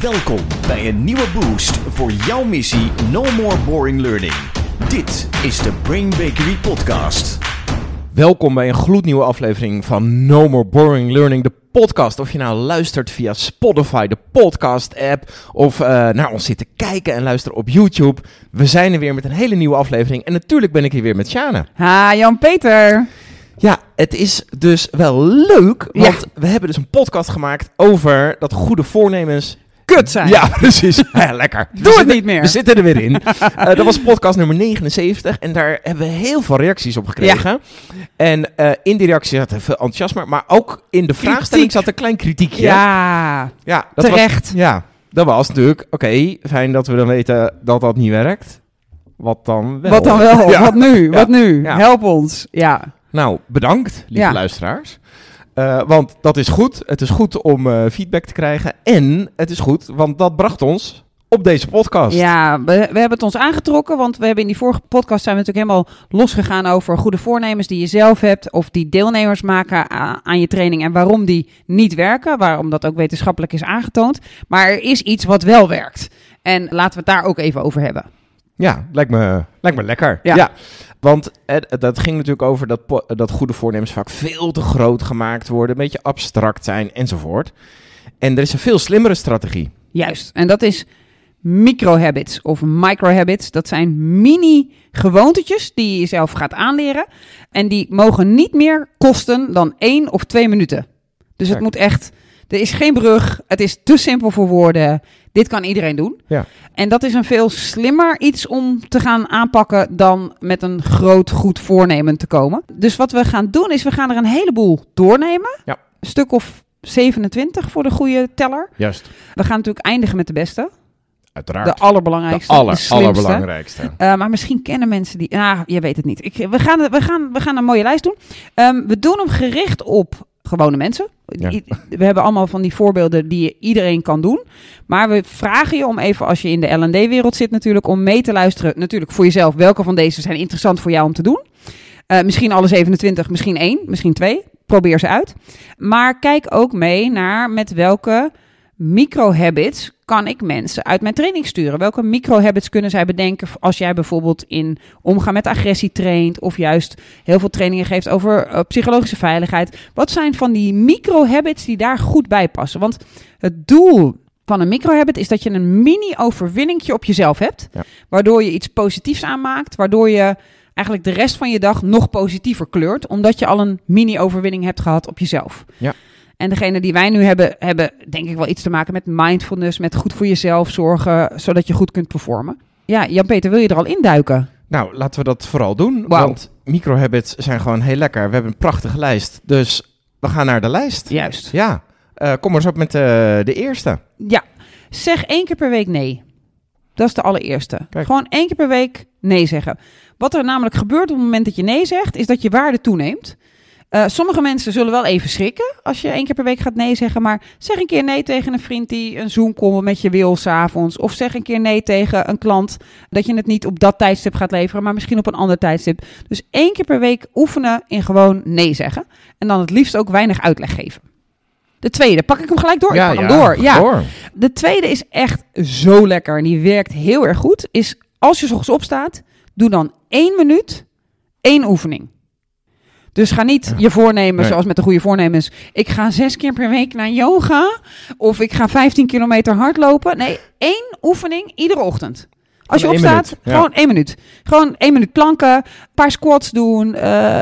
Welkom bij een nieuwe boost voor jouw missie No More Boring Learning. Dit is de Brain Bakery Podcast. Welkom bij een gloednieuwe aflevering van No More Boring Learning, de podcast. Of je nou luistert via Spotify, de podcast-app, of uh, naar ons zit te kijken en luisteren op YouTube. We zijn er weer met een hele nieuwe aflevering. En natuurlijk ben ik hier weer met Sjane. Ha, Jan-Peter. Ja, het is dus wel leuk, want we hebben dus een podcast gemaakt over dat goede voornemens kut zijn. Ja, precies. Ja, lekker. Doe het niet meer. We zitten er weer in. Uh, dat was podcast nummer 79 en daar hebben we heel veel reacties op gekregen. Ja. En uh, in die reactie zat er veel enthousiasme, maar ook in de vraagstelling zat een klein kritiekje. Ja, ja dat terecht. Was, ja, dat was natuurlijk, oké, okay, fijn dat we dan weten dat dat niet werkt. Wat dan wel? Wat dan wel? Ja. Wat nu? Wat nu? Help ons. Ja. Nou, bedankt, lieve luisteraars. Uh, want dat is goed. Het is goed om uh, feedback te krijgen. En het is goed, want dat bracht ons op deze podcast. Ja, we, we, hebben het ons aangetrokken, want we hebben in die vorige podcast zijn we natuurlijk helemaal losgegaan over goede voornemens die je zelf hebt of die deelnemers maken aan, aan je training en waarom die niet werken, waarom dat ook wetenschappelijk is aangetoond. Maar er is iets wat wel werkt. En laten we het daar ook even over hebben. Ja, lijkt me, lijkt me lekker. Ja. ja. Want dat ging natuurlijk over dat, dat goede voornemens vaak veel te groot gemaakt worden, een beetje abstract zijn enzovoort. En er is een veel slimmere strategie. Juist, en dat is micro-habits of micro-habits. Dat zijn mini-gewoontetjes die je jezelf gaat aanleren. En die mogen niet meer kosten dan één of twee minuten. Dus het moet echt er is geen brug. Het is te simpel voor woorden. Dit kan iedereen doen. Ja. En dat is een veel slimmer iets om te gaan aanpakken dan met een groot goed voornemen te komen. Dus wat we gaan doen is we gaan er een heleboel doornemen. Ja. Een stuk of 27 voor de goede teller. Juist. We gaan natuurlijk eindigen met de beste. Uiteraard. De allerbelangrijkste. De aller, de allerbelangrijkste. Uh, maar misschien kennen mensen die. Ah, je weet het niet. Ik, we, gaan, we, gaan, we gaan een mooie lijst doen. Um, we doen hem gericht op gewone mensen. We hebben allemaal van die voorbeelden die iedereen kan doen. Maar we vragen je om even, als je in de L&D-wereld zit natuurlijk, om mee te luisteren. Natuurlijk voor jezelf, welke van deze zijn interessant voor jou om te doen. Uh, misschien alle 27, misschien één, misschien twee. Probeer ze uit. Maar kijk ook mee naar met welke micro-habits kan ik mensen uit mijn training sturen? Welke micro-habits kunnen zij bedenken als jij bijvoorbeeld in omgaan met agressie traint of juist heel veel trainingen geeft over uh, psychologische veiligheid? Wat zijn van die micro-habits die daar goed bij passen? Want het doel van een micro-habit is dat je een mini-overwinningje op jezelf hebt, ja. waardoor je iets positiefs aanmaakt, waardoor je eigenlijk de rest van je dag nog positiever kleurt, omdat je al een mini-overwinning hebt gehad op jezelf. Ja. En degene die wij nu hebben, hebben denk ik wel iets te maken met mindfulness, met goed voor jezelf zorgen, zodat je goed kunt performen. Ja, Jan-Peter, wil je er al induiken? Nou, laten we dat vooral doen, wow. want microhabits zijn gewoon heel lekker. We hebben een prachtige lijst, dus we gaan naar de lijst. Juist. Ja, uh, kom maar eens op met uh, de eerste. Ja, zeg één keer per week nee. Dat is de allereerste. Kijk. Gewoon één keer per week nee zeggen. Wat er namelijk gebeurt op het moment dat je nee zegt, is dat je waarde toeneemt. Uh, sommige mensen zullen wel even schrikken als je één keer per week gaat nee zeggen. Maar zeg een keer nee tegen een vriend die een Zoom-call met je wil s'avonds. Of zeg een keer nee tegen een klant dat je het niet op dat tijdstip gaat leveren, maar misschien op een ander tijdstip. Dus één keer per week oefenen in gewoon nee zeggen. En dan het liefst ook weinig uitleg geven. De tweede, pak ik hem gelijk door? Ja, ik pak ja, hem door. Ja. door. De tweede is echt zo lekker en die werkt heel erg goed. Is als je s ochtends opstaat, doe dan één minuut, één oefening. Dus ga niet je voornemen, Nee. zoals met de goede voornemens. Ik ga zes keer per week naar yoga. Of ik ga 15 kilometer hardlopen. Nee, één oefening iedere ochtend. Als je opstaat, minuut, gewoon één minuut. Gewoon één minuut planken, een paar squats doen. eh,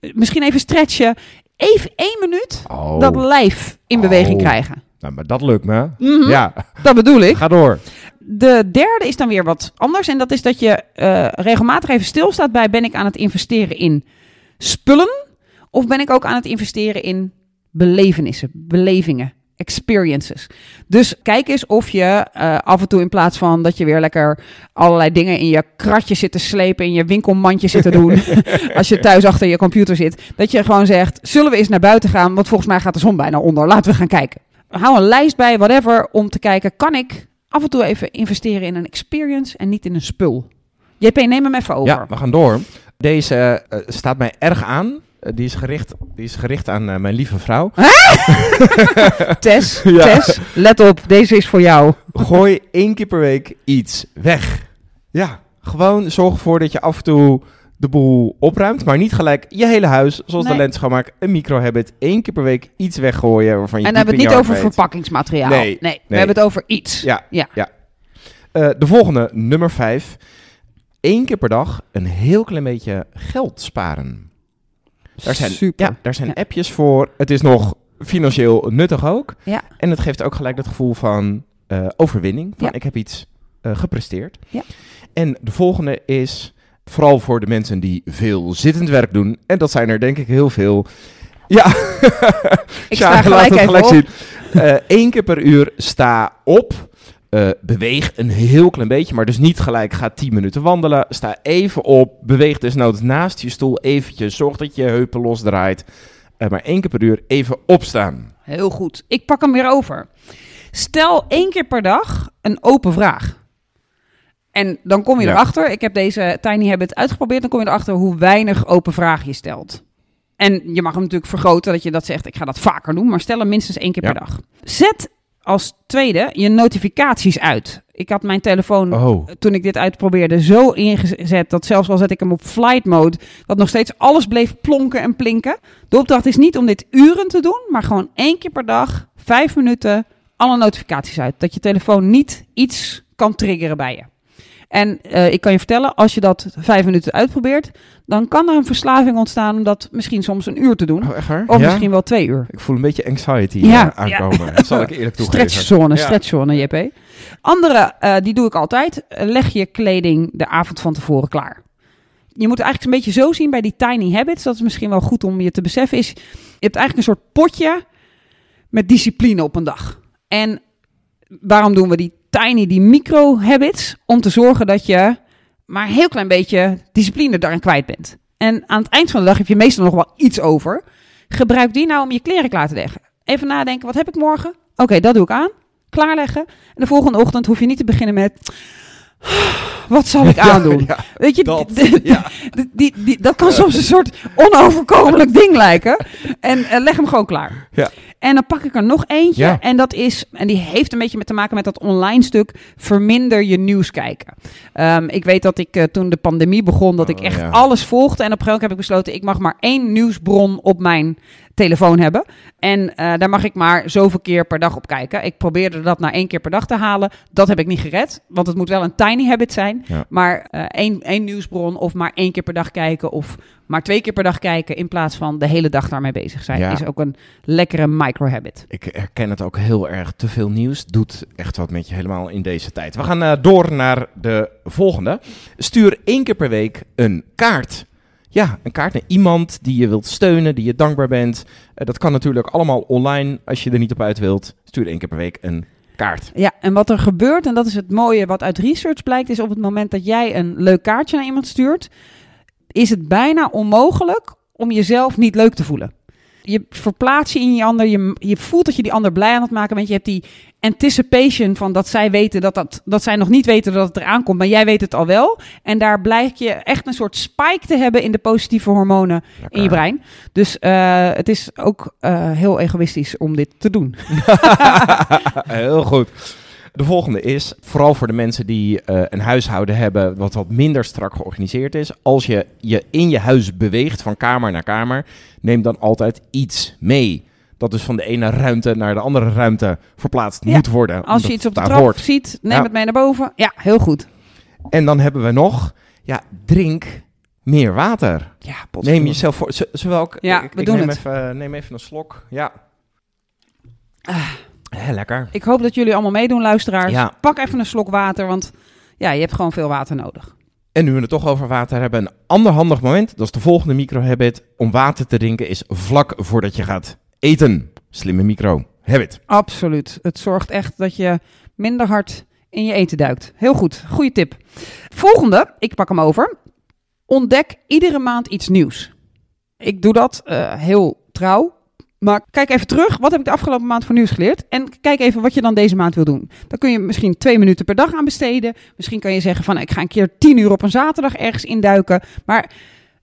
misschien even stretchen. Even één minuut Oh, dat lijf in beweging Oh. krijgen. nou, maar dat lukt me. Mhm, Ja, Dat bedoel ik. ga door. De derde is dan weer wat anders. En dat is dat je eh, regelmatig even stilstaat bij... ben ik aan het investeren in spullen? Of ben ik ook aan het investeren in belevenissen, belevingen, experiences? Dus kijk eens of je eh, af en toe in plaats van dat je weer lekker allerlei dingen in je kratje zit te slepen... in je winkelmandje zit te doen... als je thuis achter je computer zit... dat je gewoon zegt, zullen we eens naar buiten gaan? Want volgens mij gaat de zon bijna onder. Laten we gaan kijken. Hou een lijst bij, whatever, om te kijken... kan ik af en toe even investeren in een experience en niet in een spul. JP, neem hem even over. Ja, we gaan door. Deze eh, staat mij erg aan. Eh, die, is gericht, die is gericht aan eh, mijn lieve vrouw. Tess, ja. Tess, let op, deze is voor jou. Gooi één keer per week iets weg. Ja, gewoon zorg ervoor dat je af en toe de boel opruimt. Maar niet gelijk je hele huis, zoals de lens schoonmaak, een microhabit. één keer per week iets weggooien waarvan je En dan hebben we het niet over verpakkingsmateriaal. Nee, nee, we hebben het over iets. Ja, ja. de volgende, nummer 5 één keer per dag een heel klein beetje geld sparen. Daar zijn, Super. Ja, daar zijn appjes voor. Het is nog financieel nuttig ook. Ja. En het geeft ook gelijk dat gevoel van eh, overwinning. Van ja. ik heb iets eh, gepresteerd. Ja. En de volgende is vooral voor de mensen die veel zittend werk doen. En dat zijn er denk ik heel veel. Ja, ik sta ja, gelijk, even zien. Eh, Eén keer per uur sta op. Eh, beweeg een heel klein beetje, maar dus niet gelijk ga 10 minuten wandelen. Sta even op. Beweeg desnoods naast je stoel eventjes. Zorg dat je heupen losdraait. Eh, maar één keer per uur even opstaan. Heel goed. Ik pak hem weer over. Stel één keer per dag een open vraag. En dan kom je Ja. erachter, ik heb deze Tiny Habit uitgeprobeerd, dan kom je erachter hoe weinig open vragen je stelt. En je mag hem natuurlijk vergroten dat je dat zegt, ik ga dat vaker doen, maar stel hem minstens één keer Ja. per dag. Zet als tweede je notificaties uit. Ik had mijn telefoon Oh, toen ik dit uitprobeerde zo ingezet dat zelfs al zet ik hem op flight mode, dat nog steeds alles bleef plonken en plinken. De opdracht is niet om dit uren te doen, maar gewoon één keer per dag, vijf minuten, alle notificaties uit. Dat je telefoon niet iets kan triggeren bij je. En eh, ik kan je vertellen, als je dat vijf minuten uitprobeert, dan kan er een verslaving ontstaan om dat misschien soms een uur te doen. oh echt waar? Of Ja? misschien wel twee uur. Ik voel een beetje anxiety Ja, eh, aankomen. Dat zal ik eerlijk toegeven. Stretchzone, Ja. stretchzone, JP. Andere, eh, die doe ik altijd. Leg je kleding de avond van tevoren klaar. Je moet het eigenlijk een beetje zo zien bij die tiny habits. Dat is misschien wel goed om je te beseffen. Is, je hebt eigenlijk een soort potje met discipline op een dag. En waarom doen we die tiny, die micro habits? Om te zorgen dat je maar een heel klein beetje discipline daarin kwijt bent. En aan het eind van de dag heb je meestal nog wel iets over. Gebruik die nou om je kleren klaar te leggen. Even nadenken, wat heb ik morgen? Oké, dat doe ik aan. Klaarleggen. En de volgende ochtend hoef je niet te beginnen met... Wat zal ik aandoen? Ja, Weet je, dat, ja. die, die, dat kan soms een soort onoverkomelijk ding lijken. En eh, leg hem gewoon klaar. En dan pak ik er nog eentje. Ja. En dat is, en die heeft een beetje met te maken met dat online stuk. Verminder je nieuws kijken. Ehm, ik weet dat ik eh, toen de pandemie begon, dat ik Oh, echt ja. alles volgde. En op een gegeven moment heb ik besloten, ik mag maar één nieuwsbron op mijn telefoon hebben. En eh, daar mag ik maar zoveel keer per dag op kijken. Ik probeerde dat naar één keer per dag te halen. Dat heb ik niet gered, want het moet wel een tiny habit zijn. Ja. Maar eh, één, één nieuwsbron of maar één keer per dag kijken of maar twee keer per dag kijken in plaats van de hele dag daarmee bezig zijn, Ja. is ook een lekkere micro-habit. Ik herken het ook heel erg. Te veel nieuws doet echt wat met je helemaal in deze tijd. We gaan eh, door naar de volgende. Stuur één keer per week een kaart. Ja, een kaart naar iemand die je wilt steunen, die je dankbaar bent. Eh, dat kan natuurlijk allemaal online als je er niet op uit wilt. Stuur één keer per week een kaart. Ja, en wat er gebeurt, en dat is het mooie wat uit research blijkt, is op het moment dat jij een leuk kaartje naar iemand stuurt, is het bijna onmogelijk om jezelf niet leuk te voelen. Je verplaatst je in je ander, je, je voelt dat je die ander blij aan het maken bent. Je hebt die anticipation van dat zij weten dat, dat, dat zij nog niet weten dat het eraan komt, maar jij weet het al wel. En daar blijkt je echt een soort spike te hebben in de positieve hormonen in je brein. Dus eh, het is ook eh, heel egoïstisch om dit te doen. Heel goed. De volgende is, vooral voor de mensen die eh, een huishouden hebben wat wat minder strak georganiseerd is. Als je je in je huis beweegt van kamer naar kamer, neem dan altijd iets mee. Dat dus van de ene ruimte naar de andere ruimte verplaatst Ja, moet worden. Als je iets op de trap hoort. ziet, neem Ja. het mee naar boven. Ja, heel goed. En dan hebben we nog, ja, drink meer water. Ja, Neem jezelf voor. Zowel ik, Ja, ik, we ik doen neem het. Even, neem even een slok. Ja. Ah. Hè, lekker. Ik hoop dat jullie allemaal meedoen, luisteraars. Ja. Pak even een slok water, want ja, je hebt gewoon veel water nodig. En nu we het toch over water hebben, een ander handig moment, dat is de volgende micro-habit, om water te drinken, is vlak voordat je gaat eten. Slimme micro-habit. Absoluut. Het zorgt echt dat je minder hard in je eten duikt. Heel goed. Goede tip. Volgende, ik pak hem over. Ontdek iedere maand iets nieuws. Ik doe dat eh, heel trouw. Maar kijk even terug. Wat heb ik de afgelopen maand voor nieuws geleerd? En kijk even wat je dan deze maand wil doen. Dan kun je misschien twee minuten per dag aan besteden. Misschien kan je zeggen van ik ga een keer tien uur op een zaterdag ergens induiken. Maar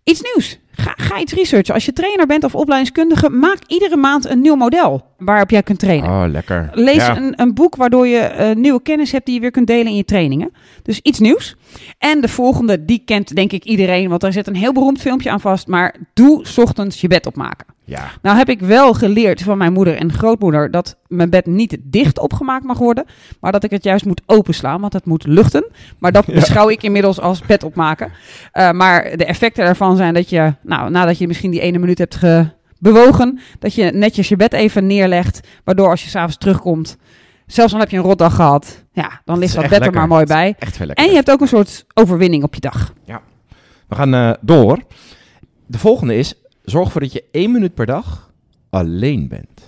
Iets nieuws. Ga, ga iets researchen. Als je trainer bent of opleidingskundige, maak iedere maand een nieuw model waarop jij kunt trainen. Oh, lekker. Lees Ja. een, een boek waardoor je eh, nieuwe kennis hebt die je weer kunt delen in je trainingen. Dus iets nieuws. En de volgende, die kent denk ik iedereen, want daar zit een heel beroemd filmpje aan vast. Maar doe 's ochtends je bed opmaken. Ja. Nou heb ik wel geleerd van mijn moeder en grootmoeder dat mijn bed niet dicht opgemaakt mag worden, maar dat ik het juist moet openslaan, want het moet luchten. Maar dat beschouw ik inmiddels als bed opmaken. Eh, maar de effecten daarvan zijn dat je, nou, nadat je misschien die ene minuut hebt ge bewogen, dat je netjes je bed even neerlegt, waardoor als je s'avonds terugkomt, zelfs al heb je een rotdag gehad, ja, dan ligt dat bed er maar mooi bij. Echt veel. En je hebt ook een soort overwinning op je dag. We gaan eh, door. De volgende is, zorg ervoor dat je één minuut per dag alleen bent.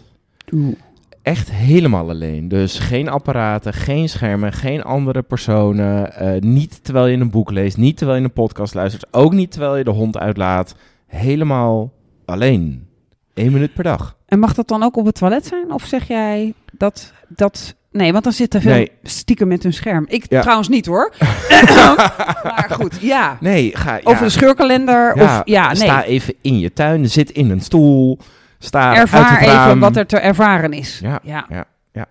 Echt helemaal alleen. Dus geen apparaten, geen schermen, geen andere personen. eh, niet terwijl je een boek leest, niet terwijl je een podcast luistert. Ook niet terwijl je de hond uitlaat. Helemaal alleen. Eén minuut per dag. En mag dat dan ook op het toilet zijn? Of zeg jij dat... dat nee, want dan zitten veel Nee. stiekem met hun scherm. Ik Ja. trouwens niet hoor. maar goed, ja. Nee, ga... Over de scheurkalender. ja, of, ja, nee. Sta even in je tuin, zit in een stoel. Sta uit Ervaar even wat er te ervaren is. Ja, Ja. ja, ja.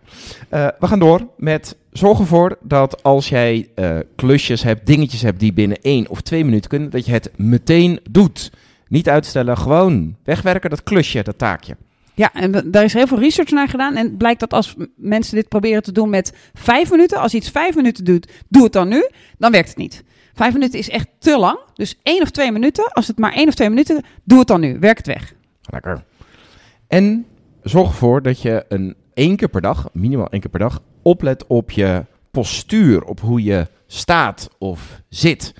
Eh, we gaan door met zorg ervoor dat als jij eh, klusjes hebt, dingetjes hebt die binnen één of twee minuten kunnen, dat je het meteen doet. Niet uitstellen, gewoon wegwerken, dat klusje, dat taakje. Ja, en daar is heel veel research naar gedaan. En blijkt dat als mensen dit proberen te doen met vijf minuten, als iets vijf minuten doet, doe het dan nu, dan werkt het niet. Vijf minuten is echt te lang. Dus één of twee minuten, als het maar één of twee minuten, doe het dan nu. Werk het weg. Lekker. En zorg ervoor dat je een één keer per dag, minimaal één keer per dag, oplet op je postuur, op hoe je staat of zit.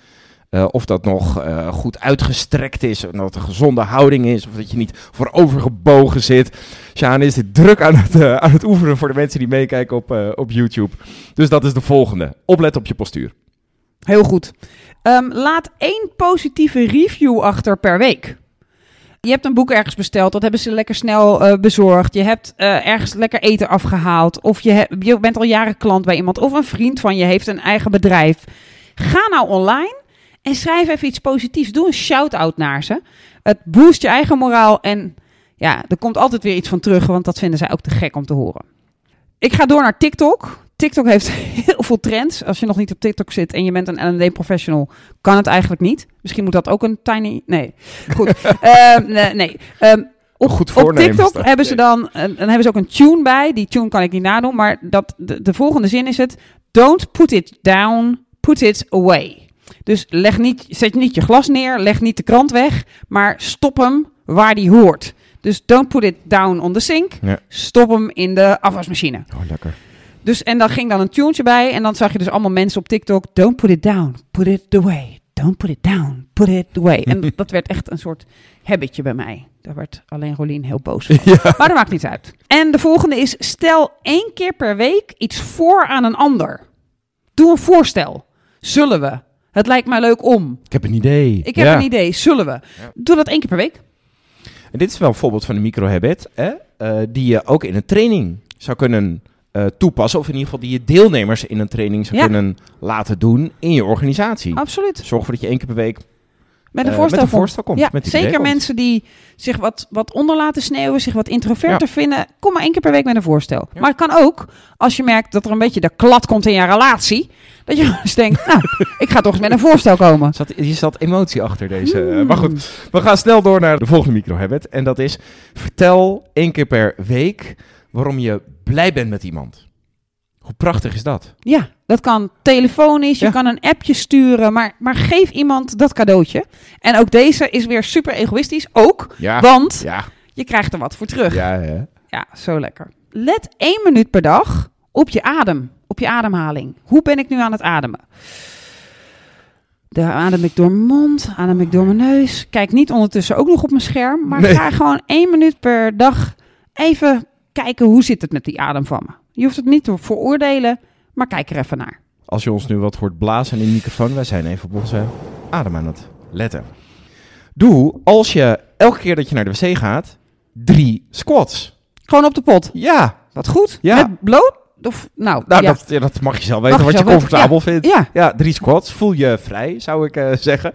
Eh, of dat nog eh, goed uitgestrekt is, of dat een gezonde houding is, of dat je niet voorovergebogen zit. Sjaan is dit druk aan het, eh, aan het oefenen voor de mensen die meekijken op, op YouTube. Dus dat is de volgende. Oplet op je postuur. Heel goed. Ehm, laat één positieve review achter per week. Je hebt een boek ergens besteld, dat hebben ze lekker snel bezorgd. Je hebt ergens lekker eten afgehaald. Of je bent al jaren klant bij iemand. Of een vriend van je heeft een eigen bedrijf. Ga nou online en schrijf even iets positiefs. Doe een shout-out naar ze. Het boost je eigen moraal. En ja, er komt altijd weer iets van terug, want dat vinden zij ook te gek om te horen. Ik ga door naar TikTok. TikTok heeft heel veel trends. Als je nog niet op TikTok zit en je bent een L&D professional, kan het eigenlijk niet. Misschien moet dat ook een tiny... Nee, goed. Ehm, nee, nee. Ehm, op, Goed voornemen TikTok hebben ze dan, eh, dan hebben ze ook een tune bij. Die tune kan ik niet nadoen, maar dat, de, de volgende zin is het... Don't put it down, put it away. Dus leg niet, zet niet je glas neer, leg niet de krant weg, maar stop hem waar die hoort. Dus don't put it down on the sink, Ja. stop hem in de afwasmachine. Oh, lekker. Dus, en dan ging dan een tuentje bij. En dan zag je dus allemaal mensen op TikTok. Don't put it down. Put it away. Don't put it down. Put it away. En dat werd echt een soort habitje bij mij. Daar werd alleen Rolien heel boos van. Maar dat maakt niet uit. En de volgende is, stel één keer per week iets voor aan een ander. Doe een voorstel. Zullen we? Het lijkt mij leuk om. Ik heb een idee. Ik heb Ja. een idee. Zullen we? Doe dat één keer per week. En dit is wel een voorbeeld van een microhabit, hè, eh, die je ook in een training zou kunnen eh, toepassen. Of in ieder geval die je deelnemers in een training zou Ja. kunnen laten doen in je organisatie. Absoluut. Zorg ervoor dat je één keer per week Met een eh, voorstel, met een komt. voorstel komt. Ja, met zeker komt. mensen die zich wat, wat onder laten sneeuwen, zich wat introverter vinden. Kom maar één keer per week met een voorstel. Ja. Maar het kan ook, als je merkt dat er een beetje de klad komt in je relatie, dat je eens denkt, nou, ik ga toch eens met een voorstel komen. Zat, hier zat emotie achter deze. eh, Mm. maar goed, we gaan snel door naar de volgende microhabit. En dat is, vertel één keer per week waarom je blij bent met iemand. Hoe prachtig is dat? Ja, dat kan telefonisch, je kan een appje sturen, maar, maar geef iemand dat cadeautje. En ook deze is weer super egoïstisch, ook, Ja, want ja, je krijgt er wat voor terug. ja, ja. Ja, zo lekker. Let één minuut per dag op je adem, op je ademhaling. Hoe ben ik nu aan het ademen? Daar adem ik door mijn mond, adem ik door mijn neus. Kijk niet ondertussen ook nog op mijn scherm, maar Nee. ga gewoon één minuut per dag even kijken hoe zit het met die adem van me. Je hoeft het niet te veroordelen, maar kijk er even naar. Als je ons nu wat hoort blazen in de microfoon, wij zijn even op onze adem aan het letten. Doe, als je elke keer dat je naar de wc gaat, drie squats. Gewoon op de pot. Ja, Wat goed. Ja. Met bloot? Of, nou, nou, ja. dat, ja, dat mag je zelf weten je wat je comfortabel vindt. ja. Ja, drie squats. Voel je vrij, zou ik eh, zeggen.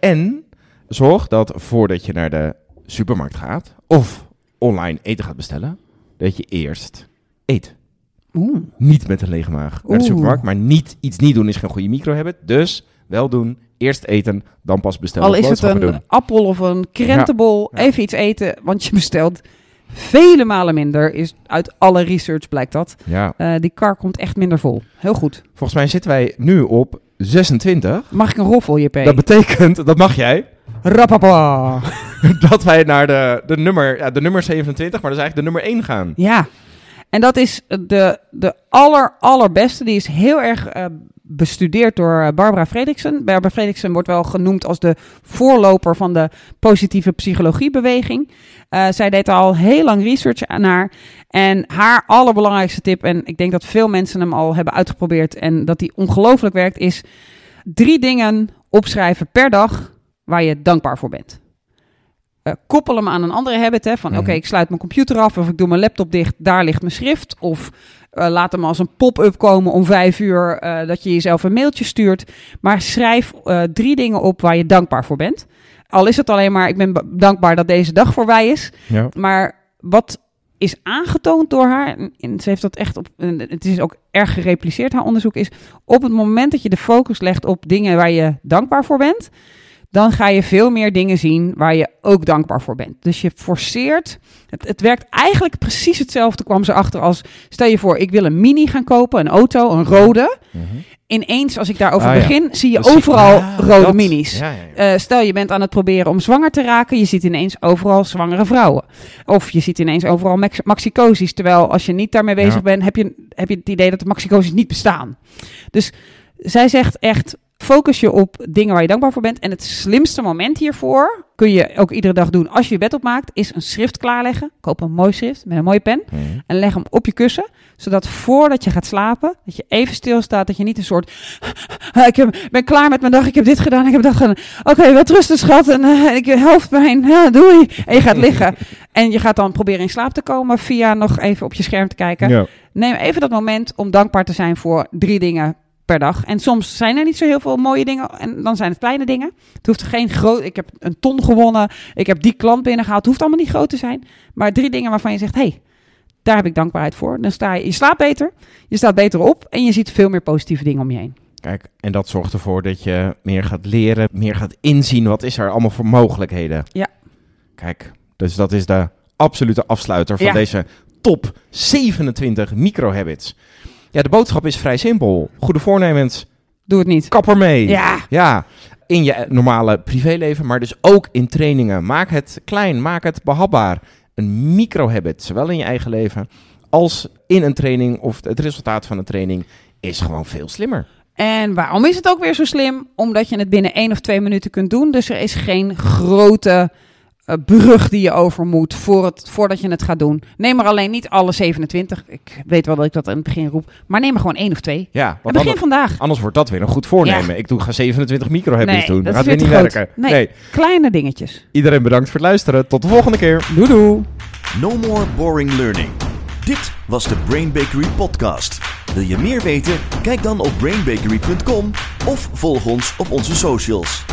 En zorg dat voordat je naar de supermarkt gaat of online eten gaat bestellen, dat je eerst eet. Oeh. Niet met een lege maag naar de supermarkt, maar niet, iets niet doen is geen goede micro-habit. Dus wel doen, eerst eten, dan pas bestellen Al is het een doen. appel of een krentenbol, even iets eten, want je bestelt vele malen minder. Is uit alle research blijkt dat. Ja, Eh, die kar komt echt minder vol. Heel goed. volgens mij zitten wij nu op 26. Mag ik een roffel, JP? Dat betekent, dat mag jij, Rapapa. dat wij naar de, de, nummer, ja, de nummer 27, maar dat is eigenlijk de nummer 1 gaan. Ja. En dat is de, de aller, allerbeste. Die is heel erg eh, bestudeerd door eh, Barbara Fredriksen. Barbara Fredriksen wordt wel genoemd als de voorloper van de positieve psychologiebeweging. Eh, zij deed al heel lang research naar. En haar allerbelangrijkste tip, en ik denk dat veel mensen hem al hebben uitgeprobeerd en dat die ongelooflijk werkt, is drie dingen opschrijven per dag waar je dankbaar voor bent. Eh, koppel hem aan een andere habit. Hè, van Mhm. oké, ik sluit mijn computer af of ik doe mijn laptop dicht, daar ligt mijn schrift. Of eh, laat hem als een pop-up komen om vijf uur eh, dat je jezelf een mailtje stuurt. Maar schrijf drie dingen op waar je dankbaar voor bent. Al is het alleen maar, ik ben ba- dankbaar dat deze dag voorbij is. Ja. Maar wat is aangetoond door haar, en- ze heeft dat echt op, het is ook erg gerepliceerd, haar onderzoek, is op het moment dat je de focus legt op dingen waar je dankbaar voor bent, dan ga je veel meer dingen zien waar je ook dankbaar voor bent. Dus je forceert, het, het werkt eigenlijk precies hetzelfde, kwam ze achter als, stel je voor, ik wil een mini gaan kopen, een auto, een rode. Ineens, als ik daarover Ah, ja. begin, zie je overal rode dat. minis. Ja. Eh, stel je bent aan het proberen om zwanger te raken, je ziet ineens overal zwangere vrouwen. Of je ziet ineens overal max- maxicosies, terwijl als je niet daarmee bezig bent, heb je, heb je het idee dat de maxicosies niet bestaan. Dus zij zegt echt, focus je op dingen waar je dankbaar voor bent. En het slimste moment hiervoor, kun je ook iedere dag doen als je je bed opmaakt, is een schrift klaarleggen. Koop een mooi schrift met een mooie pen Mhm. en leg hem op je kussen, zodat voordat je gaat slapen, dat je even stilstaat, dat je niet een soort, "Ah, ik heb, ben klaar met mijn dag, ik heb dit gedaan, ik heb dat gedaan. Oké, wat rusten schat, en eh, ik heb hoofdpijn, ja, doei. En je gaat liggen en je gaat dan proberen in slaap te komen via nog even op je scherm te kijken. Ja. Neem even dat moment om dankbaar te zijn voor drie dingen per dag. En soms zijn er niet zo heel veel mooie dingen en dan zijn het kleine dingen. Het hoeft geen groot, ik heb een ton gewonnen, ik heb die klant binnengehaald. Het hoeft allemaal niet groot te zijn, maar drie dingen waarvan je zegt, hey, daar heb ik dankbaarheid voor. Dan sta je, je slaapt beter, je staat beter op en je ziet veel meer positieve dingen om je heen. Kijk, en dat zorgt ervoor dat je meer gaat leren, meer gaat inzien wat is er allemaal voor mogelijkheden. Ja. Kijk, dus dat is de absolute afsluiter van Ja. deze top 27 micro-habits. Ja, de boodschap is vrij simpel. Goede voornemens, Doe het niet. kap ermee. Ja, Ja, in je normale privéleven, maar dus ook in trainingen. Maak het klein, maak het behapbaar. Een micro-habit, zowel in je eigen leven als in een training of het resultaat van een training, is gewoon veel slimmer. En waarom is het ook weer zo slim? Omdat je het binnen één of twee minuten kunt doen. Dus er is geen grote eh, brug die je over moet voor het, voordat je het gaat doen. Neem er alleen niet alle 27. Ik weet wel dat ik dat in het begin roep. Maar neem er gewoon één of twee. Ja, begin anders, vandaag. anders wordt dat weer een goed voornemen. Ik doe, ga 27 micro-habits Nee, doen. dat gaat weer niet werken. Nee. Kleine dingetjes. Iedereen bedankt voor het luisteren. Tot de volgende keer. Doei doei. No more boring learning. Dit was de Brain Bakery podcast. Wil je meer weten? Kijk dan op brainbakery.com of volg ons op onze socials.